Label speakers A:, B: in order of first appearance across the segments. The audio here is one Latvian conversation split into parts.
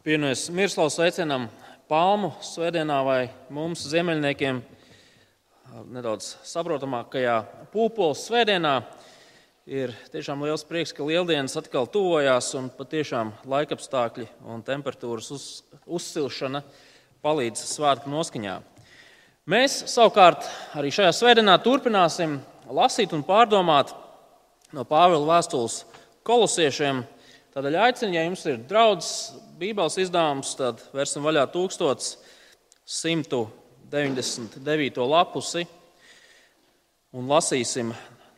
A: Pievienojas Mirslavas sveicienam Palmu svētdienā vai mums ziemeļniekiem nedaudz saprotamākajā pūpoles svētdienā. Ir tiešām liels prieks, ka lieldienas atkal tuvojās un patiešām laikapstākļi un temperatūras uz, uzsilšana palīdz svētku noskaņā. Mēs savukārt arī šajā svētdienā turpināsim lasīt un pārdomāt no Pāvila vēstules kolosiešiem Tādēļ aicinu, ja jums ir draugs Bībeles izdevums, tad versim vaļā 1199. lapusi un lasīsim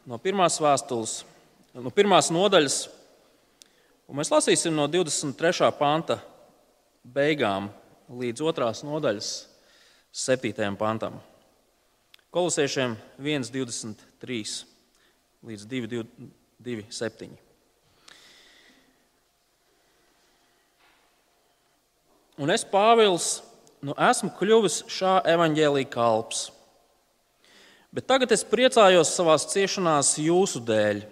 A: no pirmās vēstules, no pirmās nodaļas, un mēs lasīsim no 23. panta beigām līdz otras nodaļas 7. pantam. Kolosiešiem 1,23 līdz 2,27. Un es, Pāvils, nu esmu kļuvis šā evaņģēlīja kalps. Bet tagad es priecājos savā ciešanās jūsu dēļ,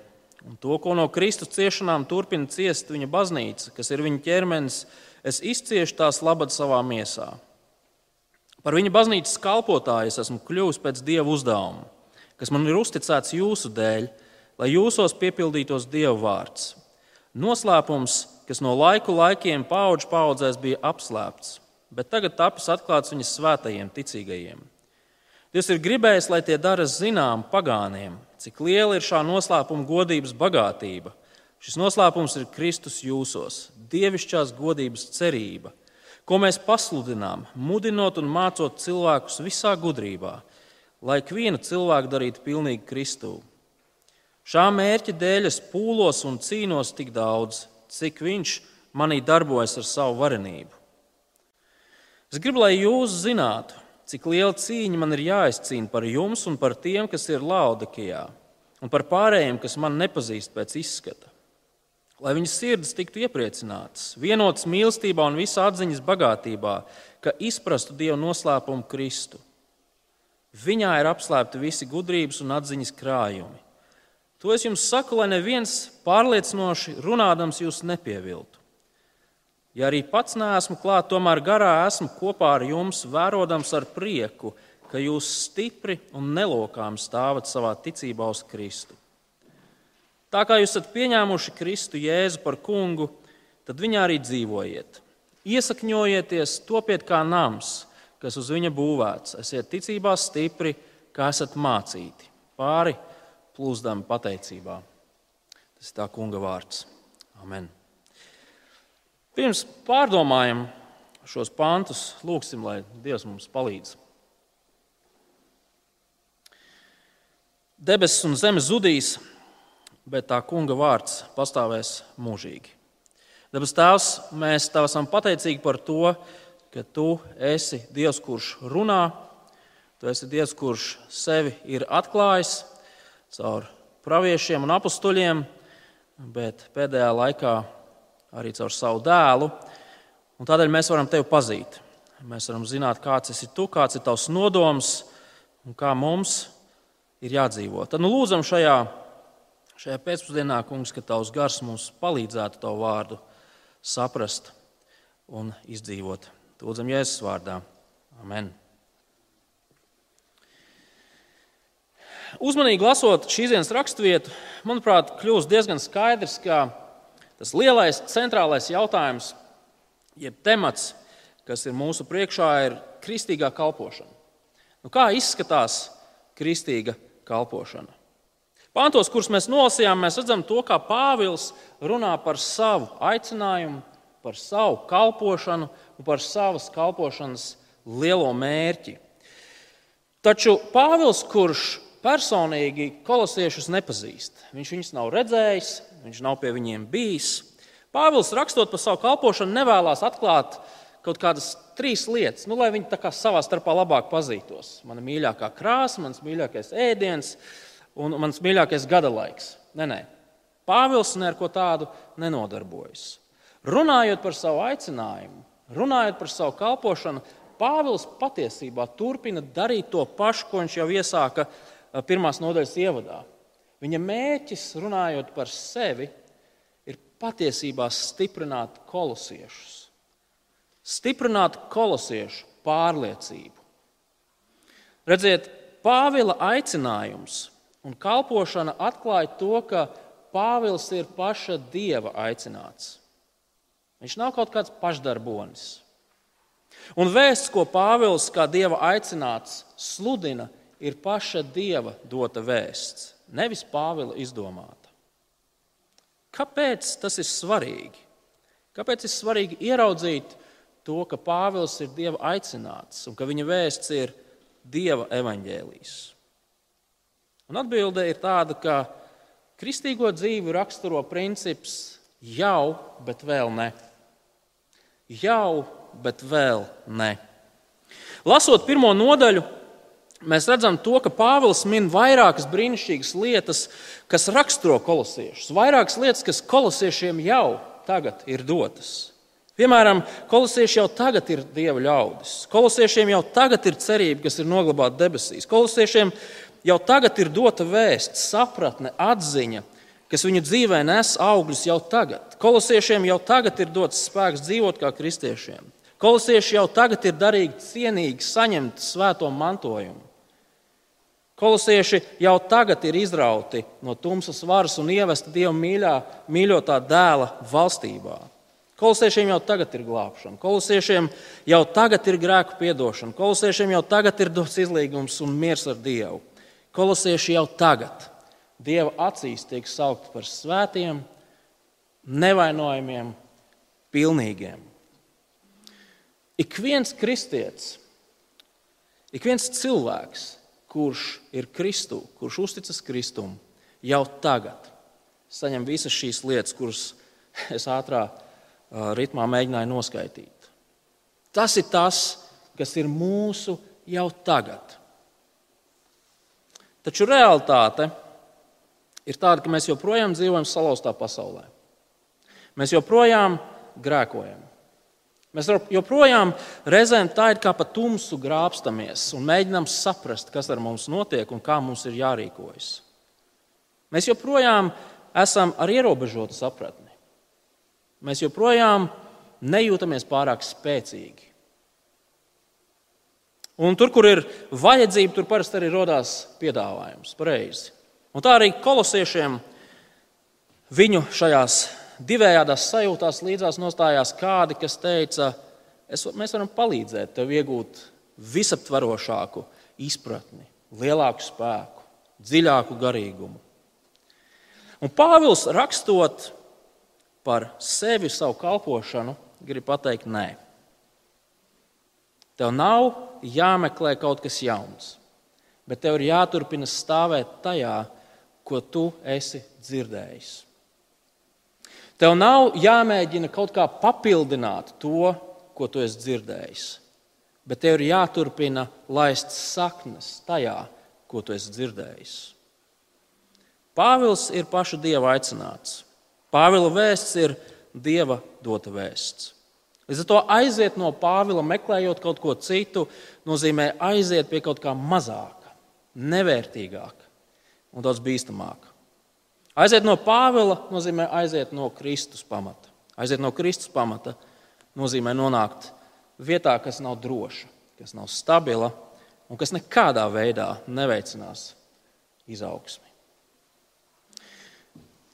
A: un to, ko no Kristus ciešanām turpina ciest viņa baznīca, kas ir viņa ķermenis, es izciešu tās labad savā miesā. Par viņa baznīcas kalpotāju es esmu kļuvis pēc dieva uzdevuma, kas man ir uzticēts jūsu dēļ, lai jūsos piepildītos dieva vārds. Noslēpums, kas no laiku laikiem paudžu paudzēs bija apslēpts, bet tagad tapis atklāts viņas svētajiem ticīgajiem. Dievs ir gribējis, lai tie dara zinām pagāniem, cik liela ir šā noslēpuma godības bagātība. Šis noslēpums ir Kristus jūsos, dievišķās godības cerība, ko mēs pasludinām, mudinot un mācot cilvēkus visā gudrībā, lai ikvienu cilvēku darītu pilnīgi Kristū. Šā mērķa dēļ es pūlos un cīnos tik daudz, cik viņš manī darbojas ar savu varenību. Es gribu, lai jūs zinātu, cik liela cīņa man ir jāizcīna par jums un par tiem, kas ir Laudikijā, un par pārējiem, kas man nepazīst pēc izskata. Lai viņas sirds tiktu iepriecinātas, vienotas mīlestībā un visā atziņas bagātībā, ka izprastu Dieva noslēpumu Kristu. Viņā ir apslēpti visi gudrības un atziņas krājumi. To es jums saku, lai neviens pārliecinoši runādams jūs nepieviltu. Ja arī pats neesmu klāt, tomēr garā esmu kopā ar jums, vērodams ar prieku, ka jūs stipri un nelokām stāvat savā ticībā uz Kristu. Tā kā jūs esat pieņēmuši Kristu Jēzu par kungu, tad viņā arī dzīvojiet. Iesakņojieties, topiet kā nams, kas uz viņa būvēts. Esiet ticībā stipri, kā esat mācīti. Pāri plūsdami pateicībā. Tas ir tā kunga vārds. Amen. Pirms pārdomājam šos pantus, lūgsim, lai Dievs mums palīdz. Debesis un zeme zudīs, bet tā kunga vārds pastāvēs mūžīgi. Dabas Tēvs, mēs Tev esam pateicīgi par to, ka Tu esi Dievs, kurš runā, Tu esi Dievs, kurš sevi ir atklājis caur praviešiem un apstuļiem, bet pēdējā laikā arī caur savu dēlu. Un tādēļ mēs varam tevi pazīt. Mēs varam zināt, kāds esi tu, kāds ir tavs nodoms un kā mums ir jādzīvo. Tad nu, lūdzam šajā, šajā pēcpusdienā, kungs, ka tavs gars mums palīdzētu tavu vārdu saprast un izdzīvot. Lūdzam, Jēzus vārdā. Amen. Uzmanīgi lasot šīs dienas raksturvietu, manuprāt, kļūst diezgan skaidrs, ka tas lielais centrālais jautājums, jeb temats, kas ir mūsu priekšā, ir kristīgā kalpošana. Nu, kā izskatās kristīga kalpošana? Pāntos, kurus mēs nolasījām, mēs redzam to, kā Pāvils runā par savu aicinājumu, par savu kalpošanu un par savas kalpošanas lielo mērķi. Taču Pāvils, kurš personīgi kolosiešus nepazīst. Viņš viņus nav redzējis, viņš nav pie viņiem bijis. Pāvils rakstot par savu kalpošanu, nevēlas atklāt kaut kādas trīs lietas, nu, lai viņi savā starpā labāk pazītos. Mana mīļākā krāsa, mans mīļākais ēdiens un mans mīļākais gada laiks. Nē, nē. Pāvils ne ar ko tādu nenodarbojas. Runājot par savu aicinājumu, runājot par savu kalpošanu, Pāvils patiesībā turpina darīt to pašu, ko viņš jau iesāka pirmās nodaļas ievadā. Viņa mērķis, runājot par sevi, ir patiesībā stiprināt kolosiešus. stiprināt kolosiešu pārliecību. Redziet, Pāvila aicinājums un kalpošana atklāja to, ka Pāvils ir paša dieva aicināts. Viņš nav kaut kāds pašdarbonis. Un vēsts, ko Pāvils kā dieva aicināts sludina, ir paša dieva dota vēsts, nevis Pāvila izdomāta. Kāpēc tas ir svarīgi? Kāpēc ir svarīgi ieraudzīt to, ka Pāvils ir dieva aicināts un ka viņa vēsts ir dieva evaņģēlijas? Atbilde ir tāda, ka kristīgo dzīvi raksturo princips jau, bet vēl ne. Jau, bet vēl ne. Lasot pirmo nodaļu, mēs redzam to, ka Pāvils min vairākas brīnišķīgas lietas, kas raksturo kolosiešus. Vairākas lietas, kas kolosiešiem jau tagad ir dotas. Piemēram, kolosieši jau tagad ir dieva ļaudis. Kolosiešiem jau tagad ir cerība, kas ir noglabāta debesīs. Kolosiešiem jau tagad ir dota vēsts, sapratne, atziņa, kas viņu dzīvē nes augļus jau tagad. Kolosiešiem jau tagad ir dots spēks dzīvot kā kristiešiem. Kolosieši jau tagad ir darīgi cienīgi saņemt svēto mantojumu. Kolosieši jau tagad ir izrauti no tumsas varas un ievesti Dieva mīļā, mīļotā dēla valstībā. Kolosiešiem jau tagad ir glābšana, kolosiešiem jau tagad ir grēku piedošana, kolosiešiem jau tagad ir dots izlīgums un miers ar Dievu. Kolosieši jau tagad Dieva acīs tiek saukti par svētiem, nevainojamiem, pilnīgiem. Ik viens kristietis, ik viens cilvēks kurš ir Kristu, kurš uzticas Kristum, jau tagad saņem visas šīs lietas, kuras es ātrā ritmā mēģināju noskaidrot. Tas ir tas, kas ir mūsu jau tagad. Taču realitāte ir tāda, ka mēs joprojām dzīvojam salauztā pasaulē. Mēs joprojām grēkojam. Mēs joprojām reizēm tā ir kā pa tumsu grābstamies un mēģinām saprast, kas ar mums notiek un kā mums ir jārīkojas. Mēs joprojām esam ar ierobežotu sapratni. Mēs joprojām nejūtamies pārāk spēcīgi. Un tur, kur ir vajadzība, tur parasti arī radās piedāvājums. Pareizi. Un tā arī kolosiešiem viņu šajās divējādās sajūtās līdzās nostājās kādi, kas teica, es, mēs varam palīdzēt tev iegūt visaptverošāku izpratni, lielāku spēku, dziļāku garīgumu. Un Pāvils rakstot par sevi, savu kalpošanu, grib pateikt, nē. Tev nav jāmeklē kaut kas jauns, bet tev ir jāturpina stāvēt tajā, ko tu esi dzirdējis. Tev nav jāmēģina kaut kā papildināt to, ko tu esi dzirdējis, bet tev ir jāturpina laist saknes tajā, ko tu esi dzirdējis. Pāvils ir paša dieva aicināts. Pāvila vēsts ir dieva dota vēsts. Līdz ar to aiziet no Pāvila, meklējot kaut ko citu, nozīmē aiziet pie kaut kā mazāka, nevērtīgāka un daudz bīstamāka. Aiziet no Pāvila nozīmē aiziet no Kristus pamata. Aiziet no Kristus pamata nozīmē nonākt vietā, kas nav droša, kas nav stabila un kas nekādā veidā neveicinās izaugsmi.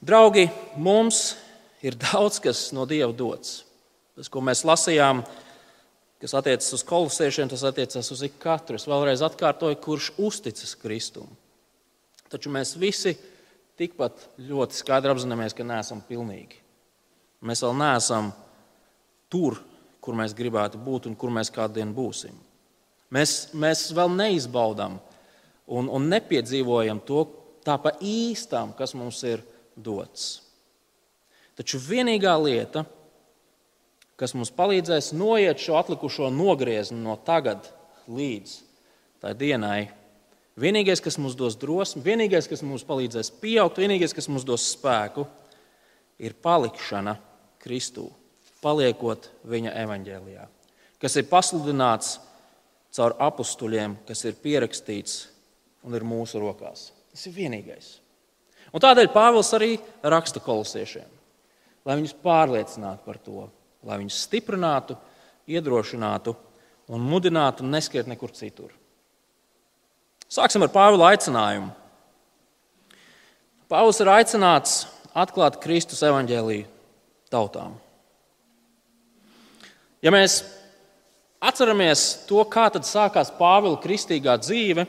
A: Draugi, mums ir daudz kas no Dieva dots. Tas, ko mēs lasījām, kas attiecas uz kolosiešiem, tas attiecas uz ikonu. Es vēlreiz atkārtoju, kurš uzticas Kristum. Taču mēs visi esam tikpat ļoti skaidri apzināmies, ka neesam pilnīgi. Mēs vēl neesam tur, kur mēs gribētu būt un kur mēs kādu dienu būsim. Mēs, mēs vēl neizbaudām un, un nepiedzīvojam to tā pa īstām, kas mums ir dots. Taču vienīgā lieta, kas mums palīdzēs noiet šo atlikušo nogriezni no tagad līdz tai dienai, Vienīgais, kas mums dos drosmi, vienīgais, kas mums palīdzēs pieaugt, vienīgais, kas mums dos spēku, ir palikšana Kristū, paliekot viņa evaņģēlijā, kas ir pasludināts caur apstuļiem, kas ir pierakstīts un ir mūsu rokās. Tas ir vienīgais. Un tādēļ Pāvils arī raksta kolosiešiem, lai viņus pārliecinātu par to, lai viņus stiprinātu, iedrošinātu un mudinātu neskiet nekur citur. Sāksim ar Pāvila aicinājumu. Pāvils ir aicināts atklāt Kristus evaņģēlīju tautām. Ja mēs atceramies to, kā sākās Pāvila kristīgā dzīve,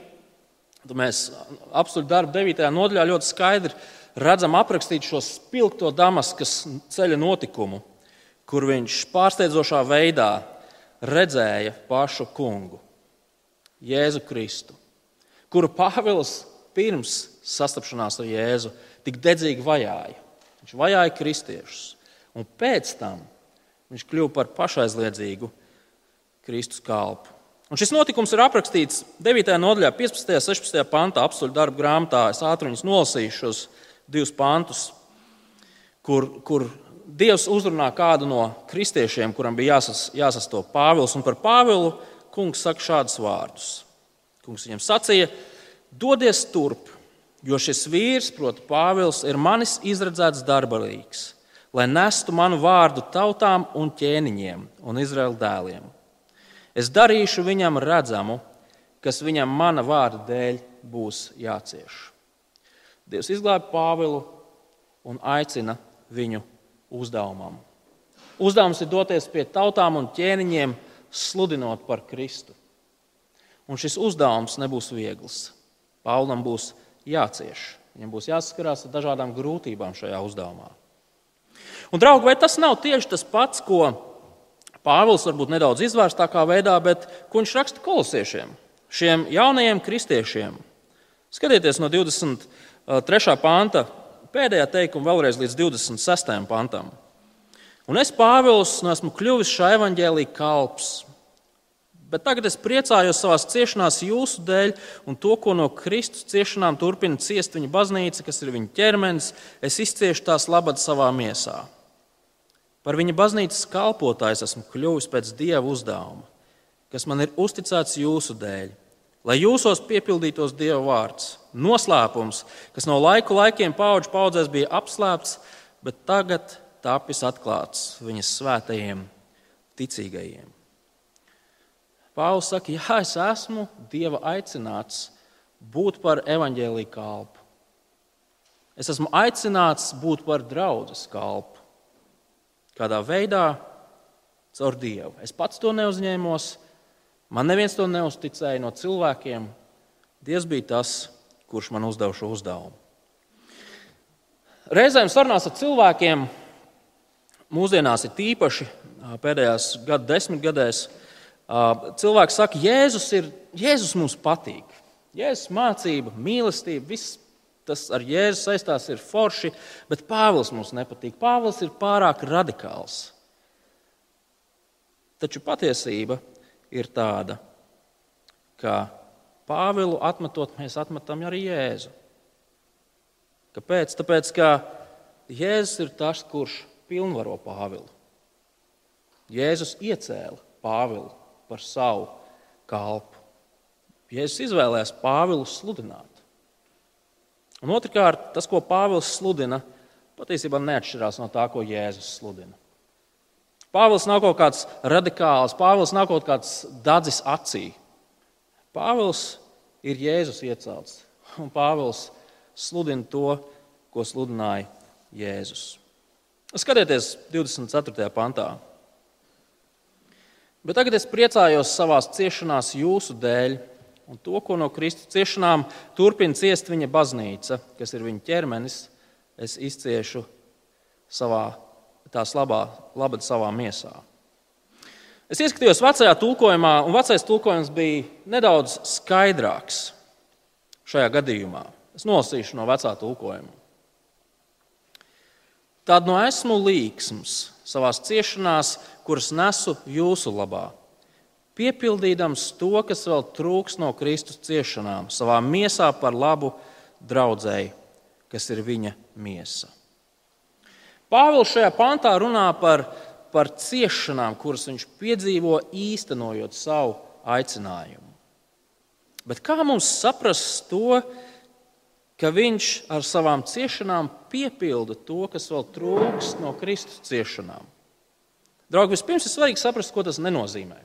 A: tad mēs apstuļu darbu 9. nodaļā ļoti skaidri redzam aprakstīt šo spilgto Damaskas ceļa notikumu, kur viņš pārsteidzošā veidā redzēja pašu kungu, Jēzu Kristu, kuru Pāvils pirms sastapšanās ar Jēzu tik dedzīgi vajāja. Viņš vajāja kristiešus, un pēc tam viņš kļuva par pašaizliedzīgu Kristus kalpu. Un šis notikums ir aprakstīts 9. nodaļā, 15. un 16. pantā, apstuļu darbu grāmatā. Es ātri viņus nolasīšu, šos divus pantus, kur, kur Dievs uzrunā kādu no kristiešiem, kuram bija jāsas, jāsastop Pāvils. Un par Pāvilu kungs saka šādus vārdus. Kungs viņam sacīja: Dodies turp, jo šis vīrs, proti, Pāvils, ir manis izredzēts darbarīgs, lai nestu manu vārdu tautām un ķēniņiem un Izraēla dēliem. Es darīšu viņam redzamu, kas viņam mana vārda dēļ būs jācieš. Dievs izglāba Pāvilu un aicina viņu uzdevumam. Uzdevums ir doties pie tautām un ķēniņiem, sludinot par Kristu. Un šis uzdevums nebūs viegls. Pāvlam būs jācieš. Viņam būs jāsaskarās ar dažādām grūtībām šajā uzdevumā. Un, draugi, vai tas nav tieši tas pats, ko Pāvils varbūt nedaudz izvērstākā veidā, bet ko viņš raksta kolosiešiem, šiem jaunajiem kristiešiem? Skatieties no 23. panta pēdējā teikuma vēlreiz līdz 26. pantam. Un es, Pāvils, nu esmu kļuvis šā evaņģēlīja kalps. Bet tagad es priecājos savā ciešanās jūsu dēļ, un to, ko no Kristus ciešanām turpina ciest viņa baznīca, kas ir viņa ķermenis, es izciešu tās labad savā miesā. Par viņa baznīcas kalpotājs esmu kļuvis pēc dieva uzdevuma, kas man ir uzticēts jūsu dēļ lai jūsos piepildītos Dieva vārds. Noslēpums, kas no laiku laikiem paudžu paudzēs bija apslēpts, bet tagad tapis atklāts viņas svētajiem ticīgajiem. Pāvils saka, jā, es esmu Dieva aicināts būt par evaņģēlīju kalpu. Es esmu aicināts būt par draudzes kalpu. Kādā veidā? Caur Dievu. Es pats to neuzņēmos, Man neviens to neusticēja no cilvēkiem. Dievs bija tas, kurš man uzdeva šo uzdevumu. Reizēm sarunās ar cilvēkiem, mūsdienās ir tīpaši pēdējās gadu desmitgadēs, cilvēki saka, Jēzus, ir, Jēzus mums patīk. Jēzus mācība, mīlestība, viss tas ar Jēzu saistās ir forši, bet Pāvils mums nepatīk. Pāvils ir pārāk radikāls. Taču patiesība ir tāda, ka Pāvilu atmetot, mēs atmetam arī Jēzu. Kāpēc? Tāpēc, ka Jēzus ir tas, kurš pilnvaro Pāvilu. Jēzus iecēla Pāvilu par savu kalpu. Jēzus izvēlējās Pāvilu sludināt. Un otrkārt, tas, ko Pāvils sludina, patiesībā neatšķirās no tā, ko Jēzus sludina. Pāvils nav kaut kāds radikāls, Pāvils nav kaut kāds dadzis acī. Pāvils ir Jēzus iecelts, un Pāvils sludina to, ko sludināja Jēzus. Skatieties, 24. pantā. Bet tagad es priecājos savā ciešanās jūsu dēļ, un to, ko no Kristus ciešanām turpina ciest viņa baznīca, kas ir viņa ķermenis, es izciešu savā tās labā, labad savā miesā. Es ieskatījos vecajā tulkojumā, un vecais tulkojums bija nedaudz skaidrāks šajā gadījumā. Es nolasīšu no vecā tulkojuma. Tad no esmu līksms savā ciešanās, kuras nesu jūsu labā, piepildīdams to, kas vēl trūks no Kristus ciešanām, savā miesā par labu draudzēji, kas ir viņa miesa. Pāvils šajā pantā runā par, par ciešanām, kuras viņš piedzīvo īstenojot savu aicinājumu. Bet kā mums saprast to, ka viņš ar savām ciešanām piepilda to, kas vēl trūks no Kristus ciešanām? Draugi, vispirms ir svarīgi saprast, ko tas nozīmē.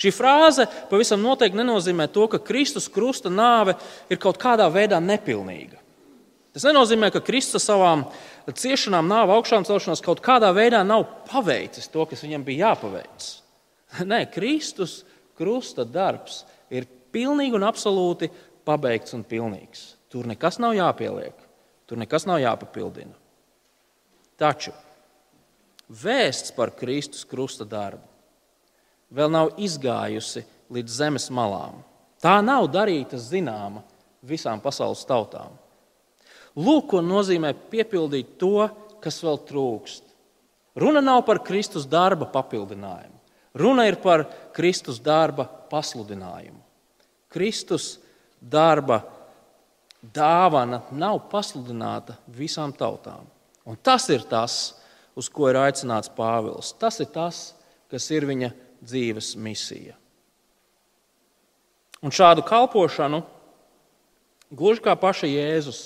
A: Šī frāze pavisam noteikti nenozīmē to, ka Kristus krusta nāve ir kaut kādā veidā nepilnīga. Tas nenozīmē, ka Kristus savām ciešanām, nāve, augšām celšanās kaut kādā veidā nav paveicis to, kas viņam bija jāpaveic. Nē, Kristus krusta darbs ir pilnīgi un absolūti pabeigts un pilnīgs. Tur nekas nav jāpieliek, tur nekas nav jāpapildina. Taču vēsts par Kristus krusta darbu vēl nav izgājusi līdz zemes malām. Tā nav darīta zināma visām pasaules tautām. Lūk, ko nozīmē piepildīt to, kas vēl trūkst. Runa nav par Kristus darba papildinājumu. Runa ir par Kristus darba pasludinājumu. Kristus darba dāvana nav pasludināta visām tautām. Un tas ir tas, uz ko ir aicināts Pāvils. Tas ir tas, kas ir viņa dzīves misija. Un šādu kalpošanu, gluži kā paša Jēzus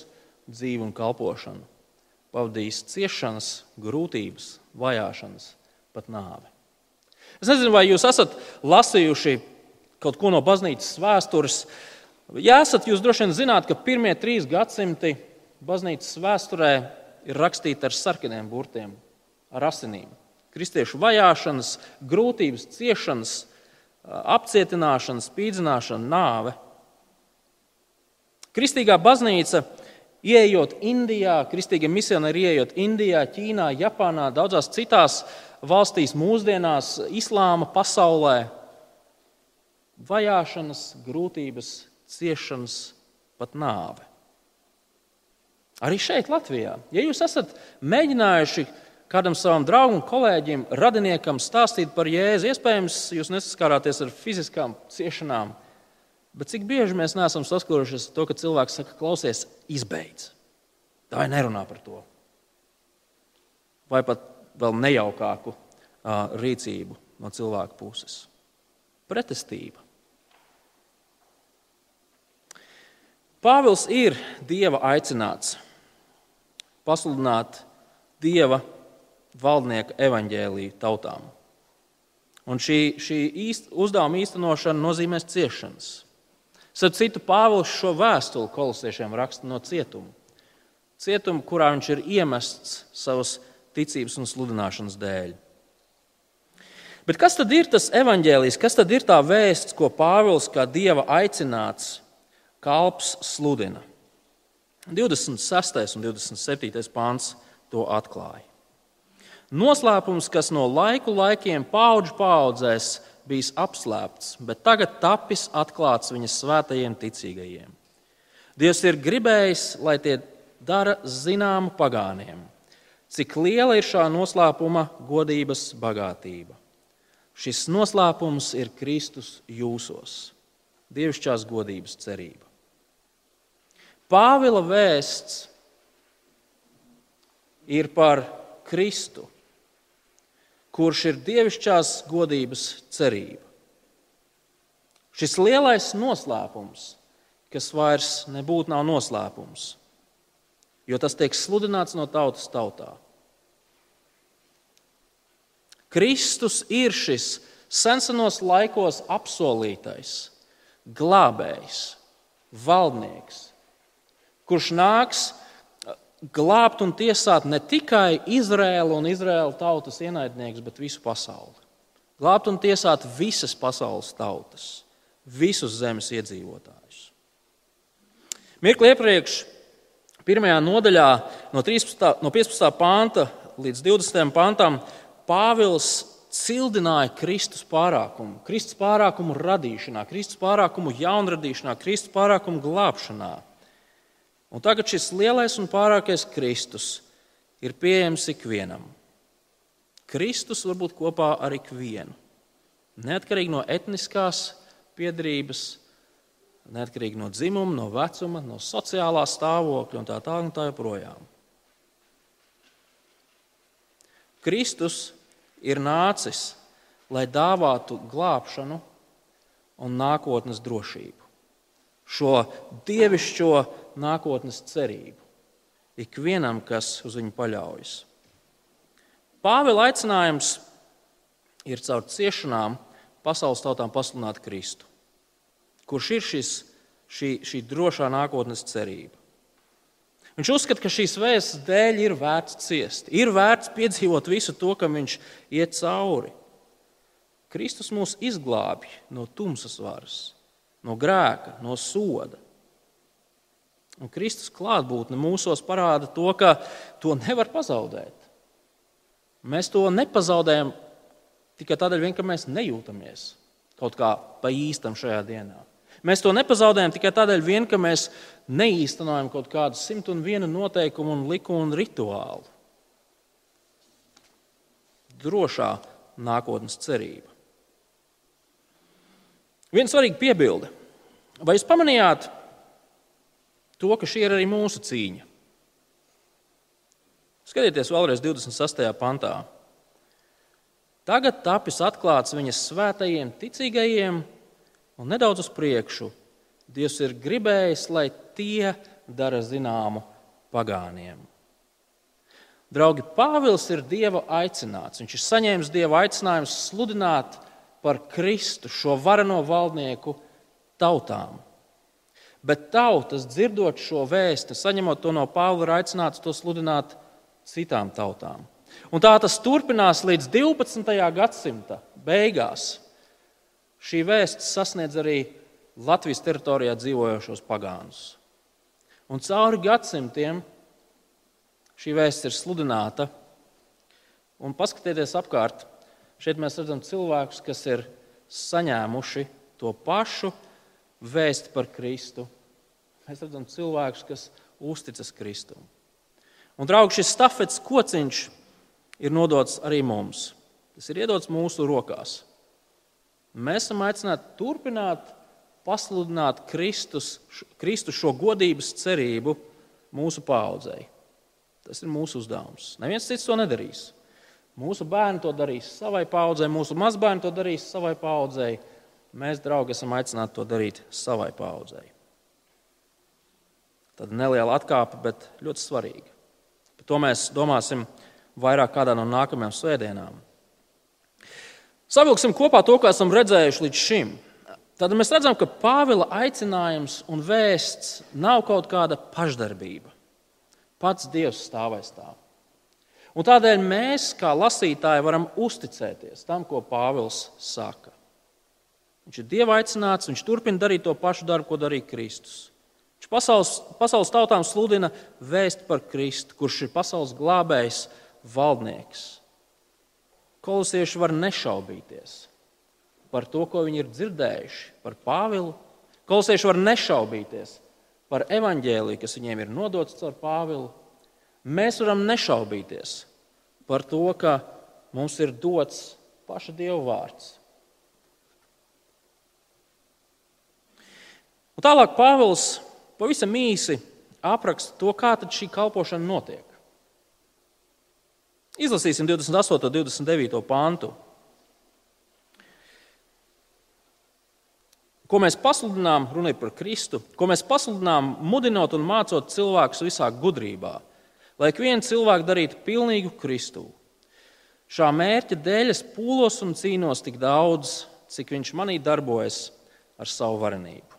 A: dzīve un kalpošana, pavadījis ciešanas, grūtības, vajāšanas, pat nāvi. Es nezinu, vai jūs esat lasījuši kaut ko no baznīcas vēstures. Ja esat, jūs droši vien zināt, ka pirmie trīs gadsimti baznīcas vēsturē ir rakstīti ar sarkaniem burtiem, ar asinīm. Kristiešu vajāšanas, grūtības, ciešanas, apcietināšana, spīdzināšana, nāve. Kristīgā baznīca, ieejot Indijā, kristīgie misionāri ieejot Indijā, Ķīnā, Japānā, daudzās citās valstīs, mūsdienās, islāma pasaulē, vajāšanas, grūtības, ciešanas, pat nāve. Arī šeit, Latvijā, ja jūs esat mēģinājuši kādam savam draugam, kolēģim, radiniekam stāstīt par Jēzu, iespējams, jūs nesaskārāties ar fiziskām ciešanām, bet cik bieži mēs neesam saskarušies ar to, ka cilvēks saka, klausies, izbeidz. Tā vai nerunā par to. Vai pat vēl nejaukāku rīcību no cilvēka puses. Pretestība. Pāvils ir Dieva aicināts pasludināt Dieva valdnieka evaņģēlīju tautām. Un šī, šī īst, uzdevuma īstenošana nozīmēs ciešanas. Starp citu, Pāvils šo vēstuli kolosiešiem raksta no cietuma. Cietuma, kurā viņš ir iemests savas ticības un sludināšanas dēļ. Bet kas tad ir tas evaņģēlijs, kas tad ir tā vēsts, ko Pāvils kā dieva aicināts kalps sludina? 26. un 27. pāns to atklāja. Noslēpums, kas no laiku laikiem paudžu paudzēs bijis apslēpts, bet tagad tapis atklāts viņas svētajiem ticīgajiem. Dievs ir gribējis, lai tie dara zināmu pagāniem, cik liela ir šā noslēpuma godības bagātība. Šis noslēpums ir Kristus jūsos, dievišķās godības cerība. Pāvila vēsts ir par Kristu, kurš ir dievišķās godības cerība. Šis lielais noslēpums, kas vairs nebūtu nav noslēpums, jo tas tiek sludināts no tautas tautā. Kristus ir šis senos laikos apsolītais, glābējs, valdnieks, kurš nāks glābt un tiesāt ne tikai Izraēlu un Izraēla tautas ienaidniekus, bet visu pasauli. Glābt un tiesāt visas pasaules tautas, visus zemes iedzīvotājus. Mirkli iepriekš, pirmajā nodaļā, no, 13, no 15. panta līdz 20. pantam, Pāvils cildināja Kristus pārākumu, Kristus pārākumu radīšanā, Kristus pārākumu jaunradīšanā, Kristus pārākumu glābšanā. Un tagad šis lielais un pārākais Kristus ir pieejams ikvienam. Kristus var būt kopā ar ikvienu. Neatkarīgi no etniskās piedarības, neatkarīgi no dzimuma, no vecuma, no sociālā stāvokļa un tā tālāk. Tā joprojām. Kristus ir nācis, lai dāvātu glābšanu un nākotnes drošību. Šo dievišķo nākotnes cerību ikvienam, kas uz viņu paļaujas. Pāvila aicinājums ir caur ciešanām pasaules tautām pasludināt Kristu, kurš ir šis, šī, šī drošā nākotnes cerība. Viņš uzskata, ka šīs vēstures dēļ ir vērts ciest, ir vērts piedzīvot visu to, kam viņš iet cauri. Kristus mūs izglābj no tumsas varas, no grēka, no soda. Un Kristus klātbūtne mūsos parāda to, ka to nevar pazaudēt. Mēs to nepazaudējam tikai tādēļ, vien, ka mēs nejūtamies kaut kā pa īstam šajā dienā. Mēs to nepazaudējam tikai tādēļ, vien, ka mēs neīstenojam kaut kādu simt un vienu noteikumu, un likumu un rituālu. Drošā nākotnes cerība. Viena svarīga piebilde. Vai jūs pamanījāt to, ka šī ir arī mūsu cīņa? Skatieties vēlreiz 26. pantā. Tagad tapis atklāts viņas svētajiem ticīgajiem Un nedaudz uz priekšu Dievs ir gribējis, lai tie dara zināmu pagāniem. Draugi, Pāvils ir Dieva aicināts. Viņš ir saņēmis Dieva aicinājumu sludināt par Kristu, šo vareno valdnieku tautām. Bet tautas, dzirdot šo vēstu, saņemot to no Pāvila, ir aicināts to sludināt citām tautām. Un tā tas turpinās līdz 12. gadsimta beigās. Šī vēsts sasniedz arī Latvijas teritorijā dzīvojošos pagānus. Un cauri gadsimtiem šī vēsts ir sludināta. Un paskatieties apkārt, šeit mēs redzam cilvēkus, kas ir saņēmuši to pašu vēstu par Kristu. Mēs redzam cilvēkus, kas uzticas Kristum. Un, draugi, šis stafets kociņš ir nodots arī mums. Tas ir iedots mūsu rokās. Mēs esam aicināti turpināt pasludināt Kristus, Kristu šo godības cerību mūsu paudzei. Tas ir mūsu uzdevums. Neviens cits to nedarīs. Mūsu bērni to darīs savai paudzei, mūsu mazbērni to darīs savai paudzei. Mēs, draugi, esam aicināti to darīt savai paudzei. Tad neliela atkāpe, bet ļoti svarīga. Par to mēs domāsim vairāk kādā no nākamajām svētdienām. Savilksim kopā to, ko esam redzējuši līdz šim. Tad mēs redzam, ka Pāvila aicinājums un vēsts nav kaut kāda pašdarbība. Pats Dievs stāv aiz tā. Un tādēļ mēs, kā lasītāji, varam uzticēties tam, ko Pāvils saka. Viņš ir Dieva aicināts, viņš turpina darīt to pašu darbu, ko darīja Kristus. Viņš pasaules, pasaules tautām sludina vēst par Kristu, kurš ir pasaules glābējs, valdnieks. Kolosieši var nešaubīties par to, ko viņi ir dzirdējuši par Pāvilu. Kolosieši var nešaubīties par evaņģēliju, kas viņiem ir nodots caur Pāvilu. Mēs varam nešaubīties par to, ka mums ir dots paša Dieva vārds. Un tālāk Pāvils pavisam īsi apraksta to, kā šī kalpošana notiek. Izlasīsim 28. un 29. pantu. Ko mēs pasludinām, runājot par Kristu, ko mēs pasludinām, mudinot un mācot cilvēkus visā gudrībā, lai ik viens cilvēks darītu pilnīgu Kristu. Šā mērķa dēļ es pūlos un cīnos tik daudz, cik viņš manī darbojas ar savu varenību.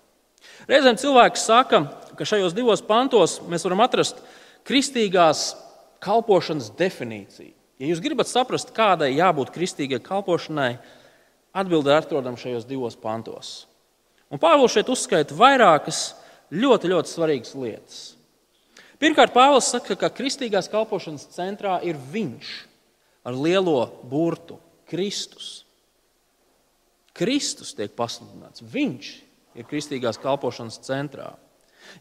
A: Reizēm cilvēks saka, ka šajos divos pantos mēs varam atrast kristīgās kalpošanas definīciju. Ja jūs gribat saprast, kādai jābūt kristīgai kalpošanai, atbildi atrodam šajos divos pantos. Un Pāvils šeit uzskaita vairākas ļoti, ļoti svarīgas lietas. Pirmkārt, Pāvils saka, ka kristīgās kalpošanas centrā ir viņš ar lielo burtu - Kristus. Kristus tiek pasludināts. Viņš ir kristīgās kalpošanas centrā.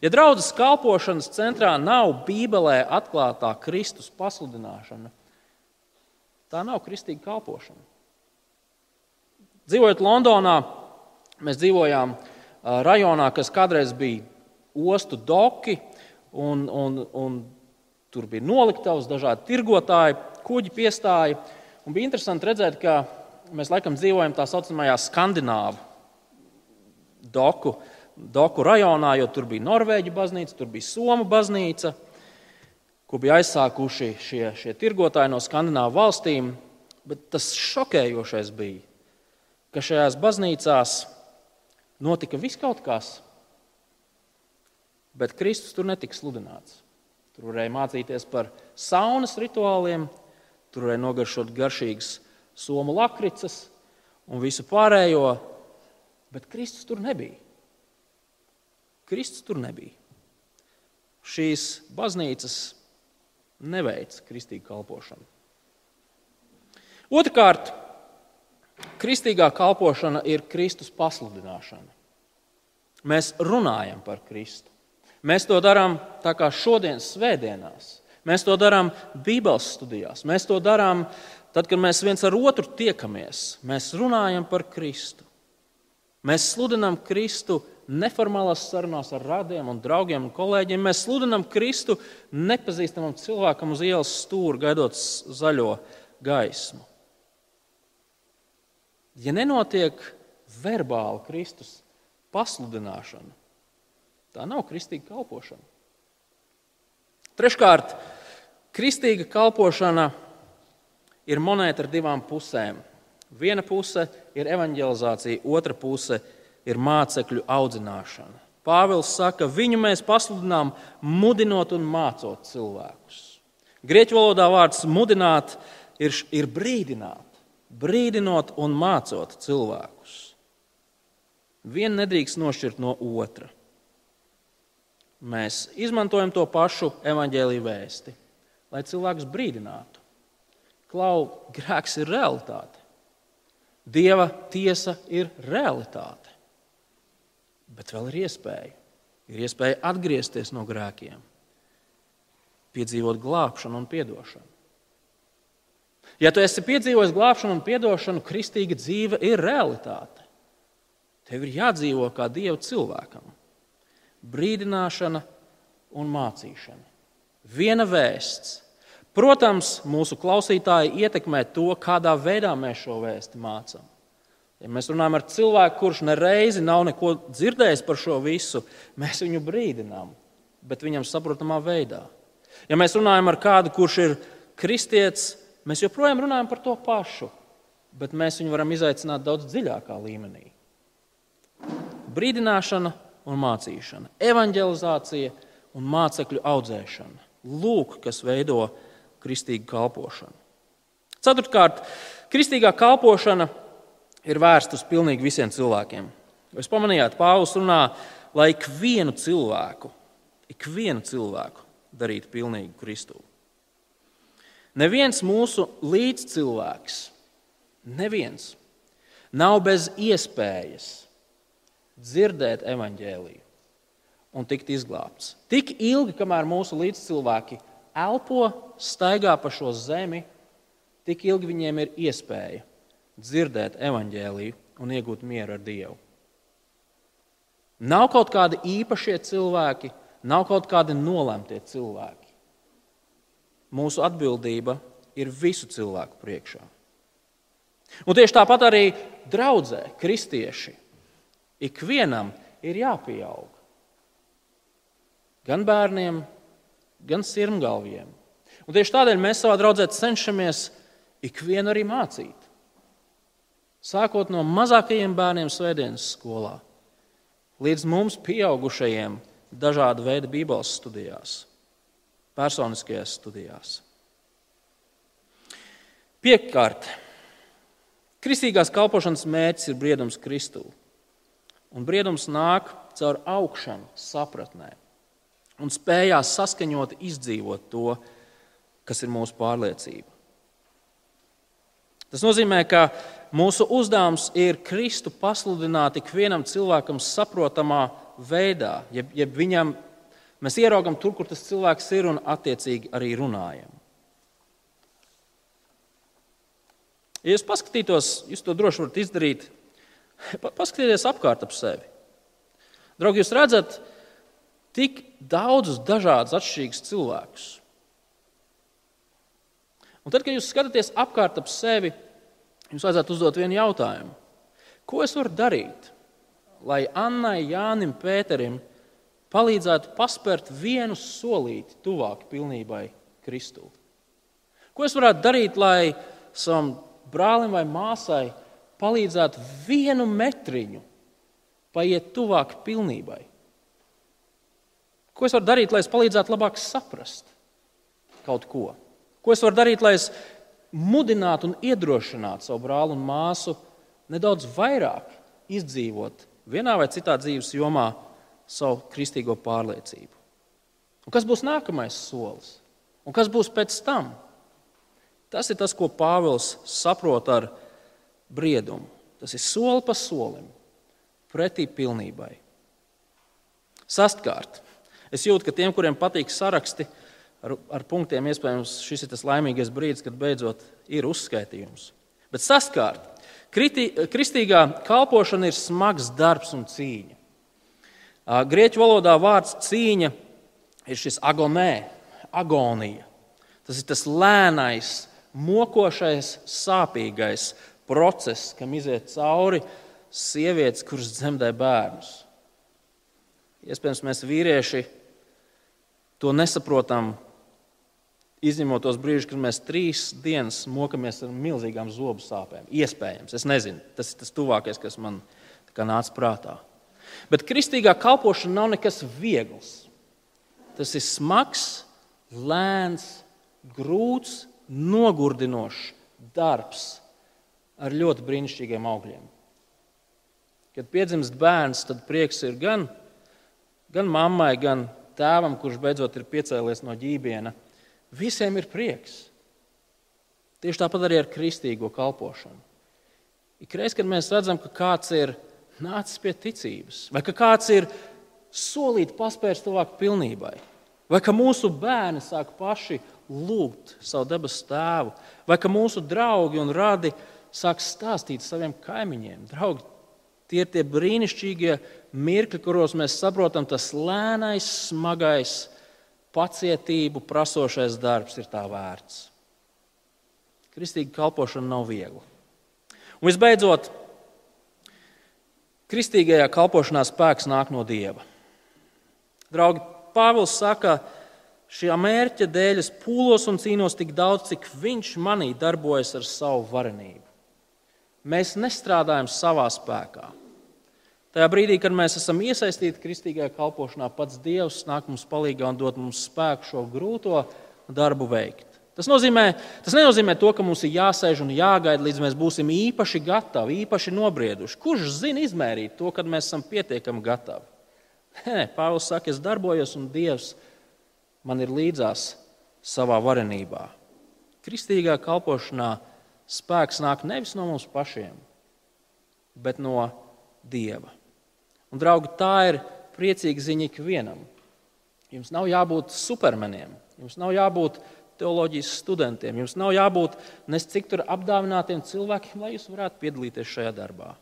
A: Ja draudzes kalpošanas centrā nav Bībelē atklātā Kristus pasludināšana, tā nav kristīga kalpošana. Dzīvojot Londonā, mēs dzīvojām rajonā, kas kādreiz bija ostu doki, un, un, un tur bija noliktavas, dažādi tirgotāji, kuģi piestāja. Un bija interesanti redzēt, ka mēs laikam dzīvojam tā saucamajā skandināvu doku Doku rajonā, jo tur bija Norvēģa baznīca, tur bija Somu baznīca, ko bija aizsākuši šie, šie tirgotāji no Skandināvu valstīm. Bet tas šokējošais bija, ka šajās baznīcās notika viss kaut kas, bet Kristus tur netika sludināts. Tur varēja mācīties par saunas rituāliem, tur varēja nogaršot garšīgas somu lakricas un visu pārējo, bet Kristus tur nebija. Kristus tur nebija. Šīs baznīcas neveic kristīgu kalpošanu. Otrakārt, kristīgā kalpošana ir Kristus pasludināšana. Mēs runājam par Kristu. Mēs to darām tā kā šodienas svētdienās. Mēs to darām Bībeles studijās. Mēs to darām tad, kad mēs viens ar otru tiekamies. Mēs runājam par Kristu. Mēs sludinām Kristu neformālās sarunās ar radiem un draugiem un kolēģiem. Mēs sludinām Kristu nepazīstamam cilvēkam uz ielas stūra, gaidot zaļo gaismu. Ja nenotiek verbāla Kristus pasludināšana, tā nav kristīga kalpošana. Treškārt, kristīga kalpošana ir monēta ar divām pusēm. Viena puse ir evanģelizācija, otra puse ir mācekļu audzināšana. Pāvils saka, viņu mēs pasludinām, mudinot un mācot cilvēkus. Grieķu valodā vārds mudināt ir, ir brīdināt brīdinot un mācot cilvēkus. Viena nedrīkst nošķirt no otra. Mēs izmantojam to pašu evaņģēlīju vēsti, lai cilvēkus brīdinātu. Klau, grēks ir realitāte. Dieva tiesa ir realitāte. Bet vēl ir iespēja. Ir iespēja atgriezties no grēkiem, piedzīvot glābšanu un atdošanu. Ja tu esi piedzīvojis glābšanu un atdošanu, kristīga dzīve ir realitāte. Tev ir jādzīvo kā Dieva cilvēkam. Brīdināšana un mācīšana. Viena vēsts. Protams, mūsu klausītāji ietekmē to, kādā veidā mēs šo vēstu mācām. Ja mēs runājam ar cilvēku, kurš nereizi nav neko dzirdējis par šo visu, mēs viņu brīdinām, bet viņam saprotamā veidā. Ja mēs runājam ar kādu, kurš ir kristietis, Mēs joprojām runājam par to pašu, bet mēs viņu varam izaicināt daudz dziļākā līmenī. Brīdināšana un mācīšana, evanģelizācija un mācekļu audzēšana. Lūk, kas veido kristīgu kalpošanu. Ceturtkārt, kristīgā kalpošana ir vērsta uz pilnīgi visiem cilvēkiem. Jūs pamanījāt, Pāvils runā, lai ikvienu cilvēku, ikvienu cilvēku darītu pilnīgu Kristu. Neviens mūsu līdzcilvēks, neviens nav bez iespējas dzirdēt evaņģēliju un tikt izglābts. Tik ilgi, kamēr mūsu līdzcilvēki elpo, staigā pa šo zemi, tik ilgi viņiem ir iespēja dzirdēt evaņģēliju un iegūt mieru ar Dievu. Nav kaut kādi īpašie cilvēki, nav kaut kādi nolemtie cilvēki. Mūsu atbildība ir visu cilvēku priekšā. Un tieši tāpat arī draudzē, kristieši, ikvienam ir jāpieaug. Gan bērniem, gan sirmgalviem. Un tieši tādēļ mēs savā draudzē cenšamies ikvienu arī mācīt. Sākot no mazākajiem bērniem svētdienas skolā, līdz mums pieaugušajiem dažādu veidu bībeles studijās personiskajās studijās. Piekārt, kristīgās kalpošanas mērķis ir briedums Kristū. Un briedums nāk caur augšanu, sapratnē un spējās saskaņot, izdzīvot to, kas ir mūsu pārliecība. Tas nozīmē, ka mūsu uzdevums ir Kristu pasludināt ikvienam cilvēkam saprotamā veidā, jeb, jeb viņam Mēs ieraugam tur, kur tas cilvēks ir un attiecīgi arī runājam. Ja jūs paskatītos, jūs to droši varat izdarīt, paskatieties apkārt ap sevi. Draugi, jūs redzat tik daudzus dažādus, atšķirīgus cilvēkus. Un tad, kad jūs skatāties apkārt ap sevi, jums vajadzētu uzdot vienu jautājumu. Ko es varu darīt, lai Annai, Jānim, Pēterim, palīdzētu paspērt vienu solīti tuvāk pilnībai Kristū. Ko es varētu darīt, lai savam brālim vai māsai palīdzētu vienu metriņu paiet tuvāk pilnībai? Ko es varu darīt, lai es palīdzētu labāk saprast kaut ko? Ko es varu darīt, lai es mudinātu un iedrošinātu savu brāli un māsu nedaudz vairāk izdzīvot vienā vai citā dzīves jomā savu kristīgo pārliecību? Un kas būs nākamais solis? Un kas būs pēc tam? Tas ir tas, ko Pāvils saprot ar briedumu. Tas ir soli pa solim, pretī pilnībai. Sastkārt. Es jūtu, ka tiem, kuriem patīk saraksti ar, ar punktiem, iespējams, šis ir tas laimīgais brīdis, kad beidzot ir uzskaitījums. Bet sastkārt. Kriti, kristīgā kalpošana ir smags darbs un cīņa. Grieķu valodā vārds cīņa ir šis agonē, agonija. Tas ir tas lēnais, mokošais, sāpīgais process, kam iziet cauri sievietes, kuras dzemdē bērnus. Iespējams, mēs vīrieši to nesaprotam, izņemot tos brīžus, kad mēs trīs dienas mokamies ar milzīgām zobu sāpēm. Iespējams, es nezinu, tas ir tas tuvākais, kas man nāca prātā. Bet kristīgā kalpošana nav nekas viegls. Tas ir smags, lēns, grūts, nogurdinošs darbs ar ļoti brīnišķīgiem augļiem. Kad piedzimst bērns, tad prieks ir gan, gan mammai, gan tēvam, kurš beidzot ir piecēlies no ģībiena. Visiem ir prieks. Tieši tāpat arī ar kristīgo kalpošanu. Ikreiz, kad mēs redzam, ka kāds ir nācis pie ticības, vai ka kāds ir solīt paspērs tuvāk pilnībai, vai ka mūsu bērni sāk paši lūgt savu debesu tēvu, vai ka mūsu draugi un radi sāk stāstīt saviem kaimiņiem. Draugi, tie ir tie brīnišķīgie mirkļi, kuros mēs saprotam, tas lēnais, smagais, pacietību prasošais darbs ir tā vērts. Kristīga kalpošana nav viegla. Un visbeidzot, kristīgajā kalpošanā spēks nāk no Dieva. Draugi, Pāvils saka, ka Šī mērķa dēļ es pūlos un cīnos tik daudz, cik viņš manī darbojas ar savu varenību. Mēs nestrādājam savā spēkā. Tajā brīdī, kad mēs esam iesaistīti kristīgajā kalpošanā, pats Dievs nāk mums palīdzīgā un dod mums spēku šo grūto darbu veikt. Tas, nozīmē, tas nenozīmē to, ka mums ir jāsēž un jāgaida, līdz mēs būsim īpaši gatavi, īpaši nobrieduši. Kurš zina izmērīt to, kad mēs esam pietiekami gatavi? Nē, Pāvils saka, es darbojos un Dievs man ir līdzās savā varenībā. Kristīgā kalpošanā spēks nāk nevis no mums pašiem, bet no Dieva. Un, draugi, tā ir priecīga ziņa ikvienam. Jums nav jābūt supermeniem, jums nav jābūt teoloģijas studentiem, jums nav jābūt nes cik tur apdāvinātiem cilvēkiem, lai jūs varētu piedalīties šajā darbā.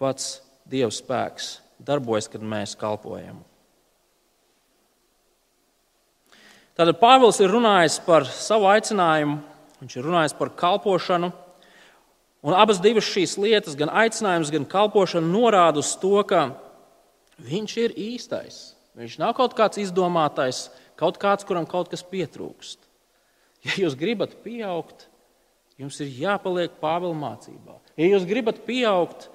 A: Pats Dieva spēks darbojas, kad mēs kalpojam. Tātad Pāvils ir runājis par savu aicinājumu, viņš ir runājis par kalpošanu. Un abas šīs lietas, gan aicinājums, gan kalpošana, norāda uz to, ka viņš ir īstais. Viņš nav kaut kāds izdomātais, kaut kāds, kuram kaut kas pietrūkst. Ja jūs gribat pieaugt, jums ir jāpaliek Pāvila mācībā. Ja jūs gribat pieaugt,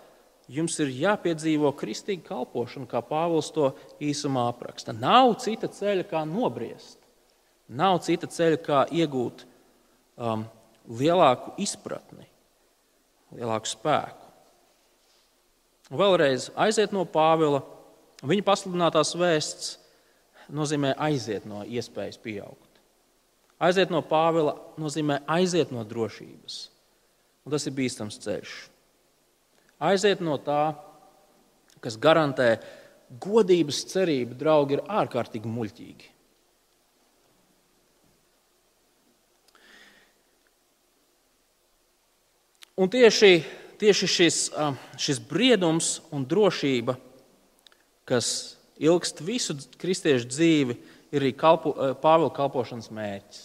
A: jums ir jāpiedzīvo kristīga kalpošana, kā Pāvils to īsumā apraksta. Nav cita ceļa, kā nobriest. Nav cita ceļa, kā iegūt um, lielāku izpratni, lielāku spēku. Vēlreiz aiziet no Pāvila. Viņa pasludinātās vēsts nozīmē aiziet no iespējas pieaugt. Aiziet no Pāvila nozīmē aiziet no drošības. Un tas ir bīstams ceļš. Aiziet no tā, kas garantē godības cerību, draugi, ir ārkārtīgi muļķīgi. Un tieši, tieši šis, šis briedums un drošība, kas ilgst visu kristiešu dzīvi, ir arī kalpo, Pāvila kalpošanas mērķis.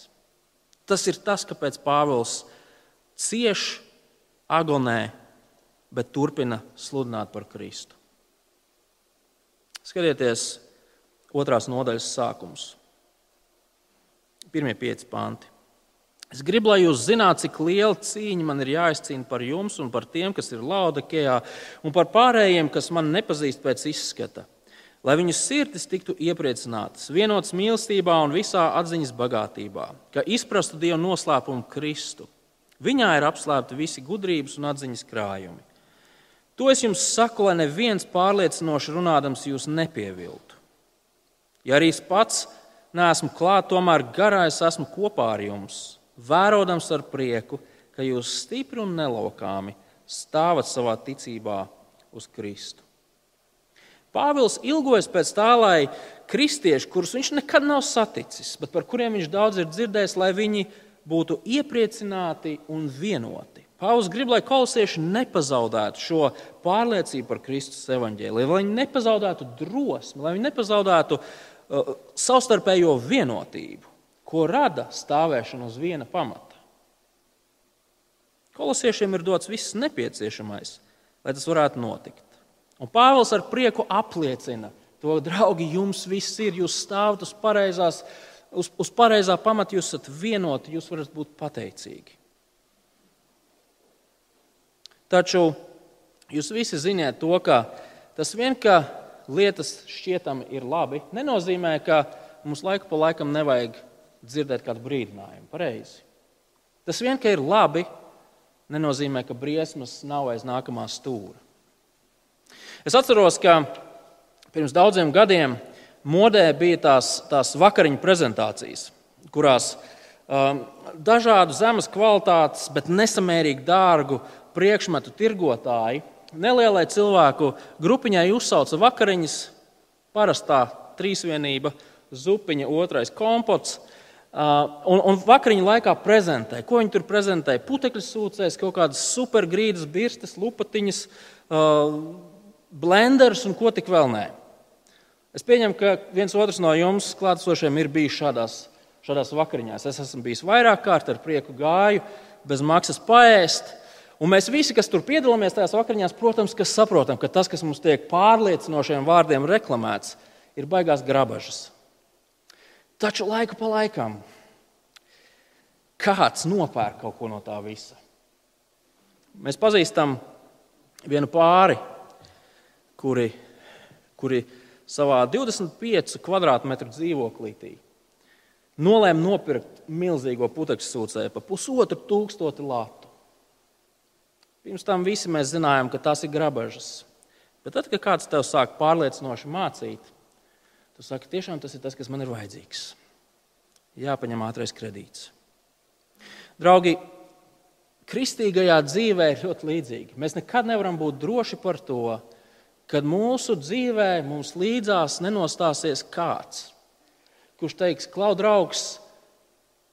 A: Tas ir tas, kāpēc Pāvils cieš, agonē, bet turpina sludināt par Kristu. Skatieties, otrās nodaļas sākums. Pirmie pieci panti. Es gribu, lai jūs zinātu, cik liela cīņa man ir jāizcīna par jums un par tiem, kas ir Laudakejā, un par pārējiem, kas man nepazīst pēc izskata. Lai viņu sirdis tiktu iepriecinātas, vienotas mīlestībā un visā atziņas bagātībā, ka izprastu Dieva noslēpumu Kristu. Viņā ir apslēpti visi gudrības un atziņas krājumi. To es jums saku, lai neviens pārliecinoši runādams jūs nepieviltu. Ja arī es pats neesmu klāt, tomēr garā es esmu kopā ar jums vērodams ar prieku, ka jūs stipri un nelokāmi stāvat savā ticībā uz Kristu. Pāvils ilgojas pēc tā, lai kristieši, kurus viņš nekad nav saticis, bet par kuriem viņš daudz ir dzirdējis, lai viņi būtu iepriecināti un vienoti. Pāvils grib, lai kolosieši nepazaudētu šo pārliecību par Kristus evaņģēliju, lai viņi nepazaudētu drosmi, lai viņi nepazaudētu uh, savstarpējo vienotību ko rada stāvēšana uz viena pamata. Kolosiešiem ir dots viss nepieciešamais, lai tas varētu notikt. Un Pāvils ar prieku apliecina to, draugi, jums viss ir, jūs stāvat uz, pareizās, uz, uz pareizā pamata, jūs esat vienoti, jūs varat būt pateicīgi. Taču jūs visi zināt to, ka tas vien, ka lietas šķietami ir labi, nenozīmē, ka mums laiku pa laikam nevajag dzirdēt kādu brīdinājumu. Pareizi. Tas vien, ka ir labi, nenozīmē, ka briesmas nav aiz nākamā stūra. Es atceros, ka pirms daudziem gadiem modē bija tās, tās vakariņu prezentācijas, kurās um, dažādu zemes kvalitātes, bet nesamērīgi dārgu priekšmetu tirgotāji nelielai cilvēku grupiņai uzsauca vakariņas, parastā trīsvienība, zupiņa, otrais kompots. Uh, un, un vakariņu laikā prezentēja. Ko viņi tur prezentēja? Putekļu sūcējs, kaut kādas supergrīdas, birstas, lupatiņas, uh, blenders un ko tik vēl nē. Es pieņemu, ka viens otrs no jums klātesošiem ir bijis šādās, šādās vakariņās. Es esmu bijis vairāk kārt ar prieku gāju, bez maksas paēst. Un mēs visi, kas tur piedalāmies tajās vakariņās, protams, saprotam, ka tas, kas mums tiek pārliecinošiem vārdiem reklamēts, ir baigās grabažas. Taču laiku pa laikam kāds nopērk kaut ko no tā visa. Mēs pazīstam vienu pāri, kuri, kuri savā 25 km2 dzīvoklītī nolēma nopirkt milzīgo putekļu sūcēju par pusotru tūkstoti latu. Pirms tam visi mēs zinājām, ka tas ir grabažas. Bet tad, kad kāds tev sāk pārliecinoši mācīt, Tu saki, tiešām tas ir tas, kas man ir vajadzīgs. Jāpaņem ātrais kredīts. Draugi, kristīgajā dzīvē ir ļoti līdzīgi. Mēs nekad nevaram būt droši par to, ka mūsu dzīvē mums līdzās nenostāsies kāds, kurš teiks, klau, draugs,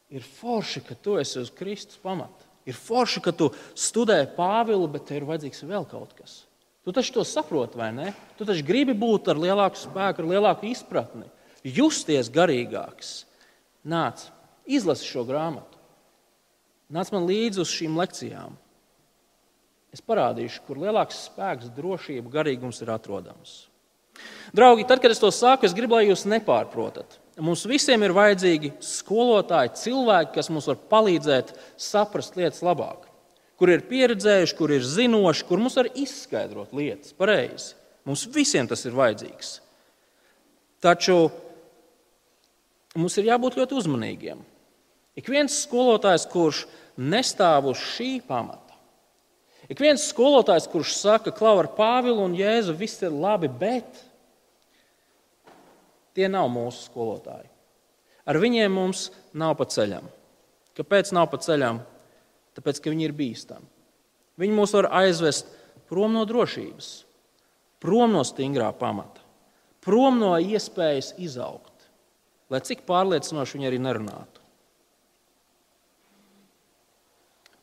A: ir forši, ka tu esi uz Kristus pamata. Ir forši, ka tu studē Pāvilu, bet tev ir vajadzīgs vēl kaut kas. Tu taču to saproti, vai ne? Tu taču gribi būt ar lielāku spēku, ar lielāku izpratni, justies garīgāks. Nāc, izlasi šo grāmatu. Nāc man līdzi uz šīm lekcijām. Es parādīšu, kur lielāks spēks, drošība, garīgums ir atrodams. Draugi, tad, kad es to saku, es gribu, lai jūs nepārprotat. Mums visiem ir vajadzīgi skolotāji, cilvēki, kas mums var palīdzēt saprast lietas labāk kur ir pieredzējuši, kur ir zinoši, kur mums var izskaidrot lietas pareizi. Mums visiem tas ir vajadzīgs. Taču mums ir jābūt ļoti uzmanīgiem. Ik viens skolotājs, kurš nestāv uz šī pamata, ik viens skolotājs, kurš saka, ka ar Pāvilu un Jēzu viss ir labi, bet tie nav mūsu skolotāji. Ar viņiem mums nav pa ceļam. Kāpēc nav pa ceļam? Tāpēc ka viņi ir bīstami. Viņi mūs var aizvest prom no drošības, prom no stingrā pamata, prom no iespējas izaugt, lai cik pārliecinoši viņi arī nerunātu.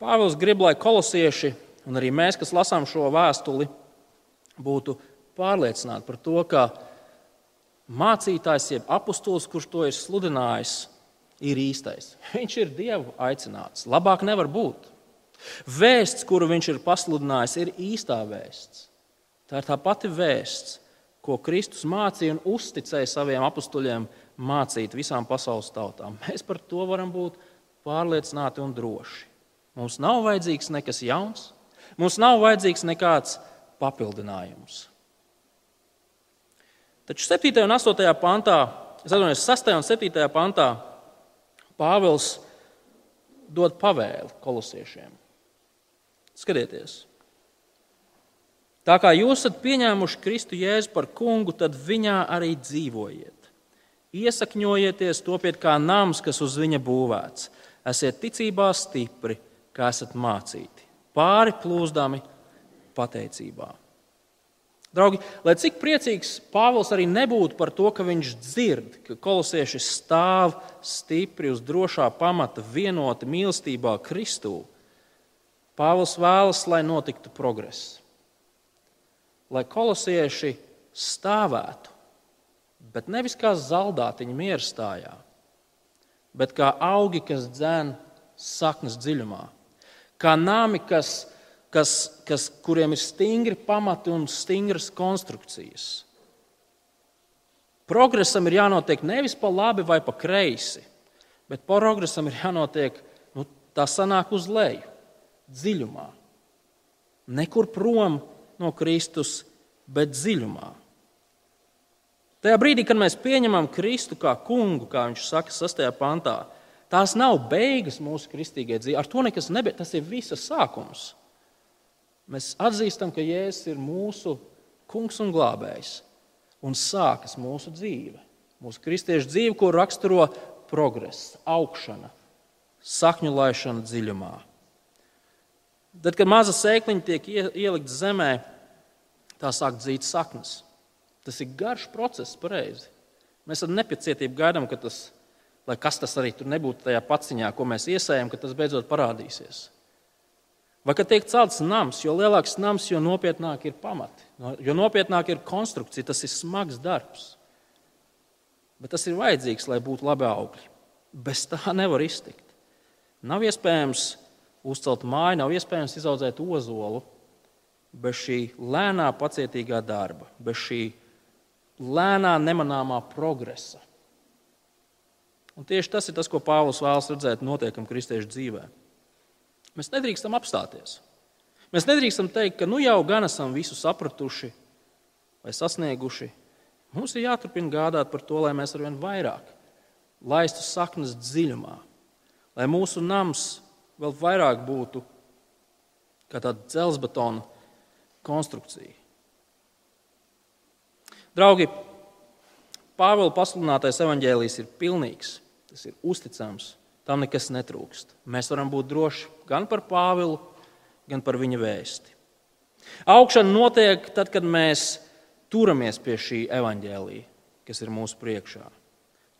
A: Pāvils grib, lai kolosieši un arī mēs, kas lasām šo vēstuli, būtu pārliecināti par to, ka mācītājs, jeb apustulis, kurš to ir sludinājis, ir īstais. Viņš ir Dievu aicināts. Labāk nevar būt. Vēsts, kuru viņš ir pasludinājis, ir īstā vēsts. Tā ir tā pati vēsts, ko Kristus mācīja un uzticēja saviem apstuļiem mācīt visām pasaules tautām. Mēs par to varam būt pārliecināti un droši. Mums nav vajadzīgs nekas jauns, mums nav vajadzīgs nekāds papildinājums. Taču 7. un 8. pantā, es atvainojos, 6. un 7. pantā Pāvils dod pavēli kolosiešiem. Skatieties! Tā kā jūs esat pieņēmuši Kristu Jēzu par kungu, tad viņā arī dzīvojiet. Iesakņojieties, topiet kā nams, kas uz viņa būvēts. Esiet ticībā stipri, kā esat mācīti, pāri plūzdami pateicībā. Draugi, lai cik priecīgs Pāvils arī nebūtu par to, ka viņš dzird, ka kolosieši stāv stipri uz drošā pamata, vienoti mīlestībā Kristū, Pāvils vēlas, lai notiktu progress. Lai kolosieši stāvētu, bet nevis kā zaldātiņa mierstājā, bet kā augi, kas dzēn saknes dziļumā, kā nami, kas kas, kas, kuriem ir stingri pamati un stingras konstrukcijas. Progresam ir jānotiek nevis pa labi vai pa kreisi, bet progresam ir jānotiek nu, tā sanāk uz leju, dziļumā. Nekur prom no Kristus, bet dziļumā. Tajā brīdī, kad mēs pieņemam Kristu kā kungu, kā viņš saka 6. pantā, tās nav beigas mūsu kristīgajai dzīvei. Ar to nekas nebija. Tas ir visa sākums. Mēs atzīstam, ka Jēzus ir mūsu kungs un glābējs, un sākas mūsu dzīve. Mūsu kristiešu dzīve, ko raksturo progress, augšana, sakņu laišana dziļumā. Tad, kad maza sēkliņa tiek ielikt zemē, tā sāk dzīt saknes. Tas ir garš process, pareizi. Mēs ar nepacietību gaidām, ka tas, kas tas arī tur nebūtu tajā paciņā, ko mēs iesējam, ka tas beidzot parādīsies. Vai kad tiek celts nams, jo lielāks nams, jo nopietnāk ir pamati, jo nopietnāk ir konstrukcija, tas ir smags darbs. Bet tas ir vajadzīgs, lai būtu labi augļi. Bez tā nevar iztikt. Nav iespējams uzcelt māju, nav iespējams izaudzēt ozolu bez šī lēnā, pacietīgā darba, bez šī lēnā, nemanāmā progresa. Un tieši tas ir tas, ko Pāvils vēlas redzēt notiekam kristiešu dzīvēm. Mēs nedrīkstam apstāties. Mēs nedrīkstam teikt, ka nu jau gan esam visu sapratuši vai sasnieguši. Mums ir jāturpina gādāt par to, lai mēs arvien vairāk laistu saknes dziļumā, lai mūsu nams vēl vairāk būtu kā tāda dzelzbetona konstrukcija. Draugi, Pāvila pasludinātais evaņģēlijs ir pilnīgs, tas ir uzticams tam nekas netrūkst. Mēs varam būt droši gan par Pāvilu, gan par viņa vēsti. Augšana notiek tad, kad mēs turamies pie šī evaņģēlīja, kas ir mūsu priekšā.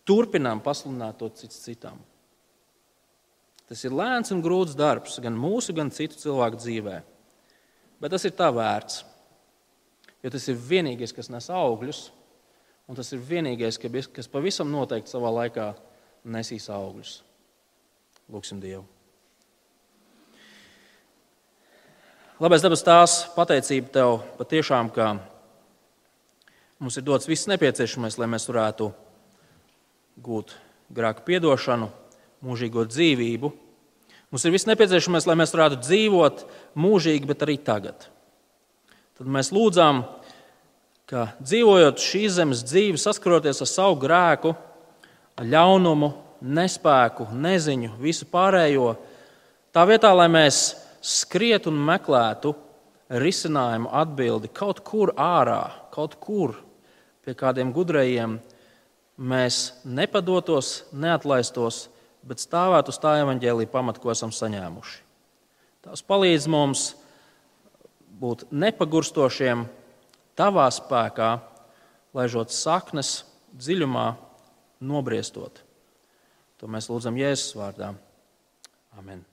A: Turpinām pasludināt to cits citam. Tas ir lēns un grūts darbs gan mūsu, gan citu cilvēku dzīvē. Bet tas ir tā vērts. Jo tas ir vienīgais, kas nes augļus, un tas ir vienīgais, kas pavisam noteikti savā laikā nesīs augļus. Lūksim Dievu. Labais dabas tās pateicība Tev patiešām, ka mums ir dots viss nepieciešamais, lai mēs varētu gūt grēku piedošanu, mūžīgo dzīvību. Mums ir viss nepieciešamais, lai mēs varētu dzīvot mūžīgi, bet arī tagad. Tad mēs lūdzām, ka dzīvojot šīs zemes dzīvi, saskaroties ar savu grēku, ļaunumu, nespēku, neziņu, visu pārējo. Tā vietā, lai mēs skrietu un meklētu risinājumu, atbildi kaut kur ārā, kaut kur pie kādiem gudrējiem, mēs nepadotos, neatlaistos, bet stāvētu uz tā evaņģēlīja pamata, ko esam saņēmuši. Tas palīdz mums būt nepagurstošiem tavā spēkā, laižot saknes dziļumā, nobriestot. To mēs lūdzam Jēzus vārdā. Amen.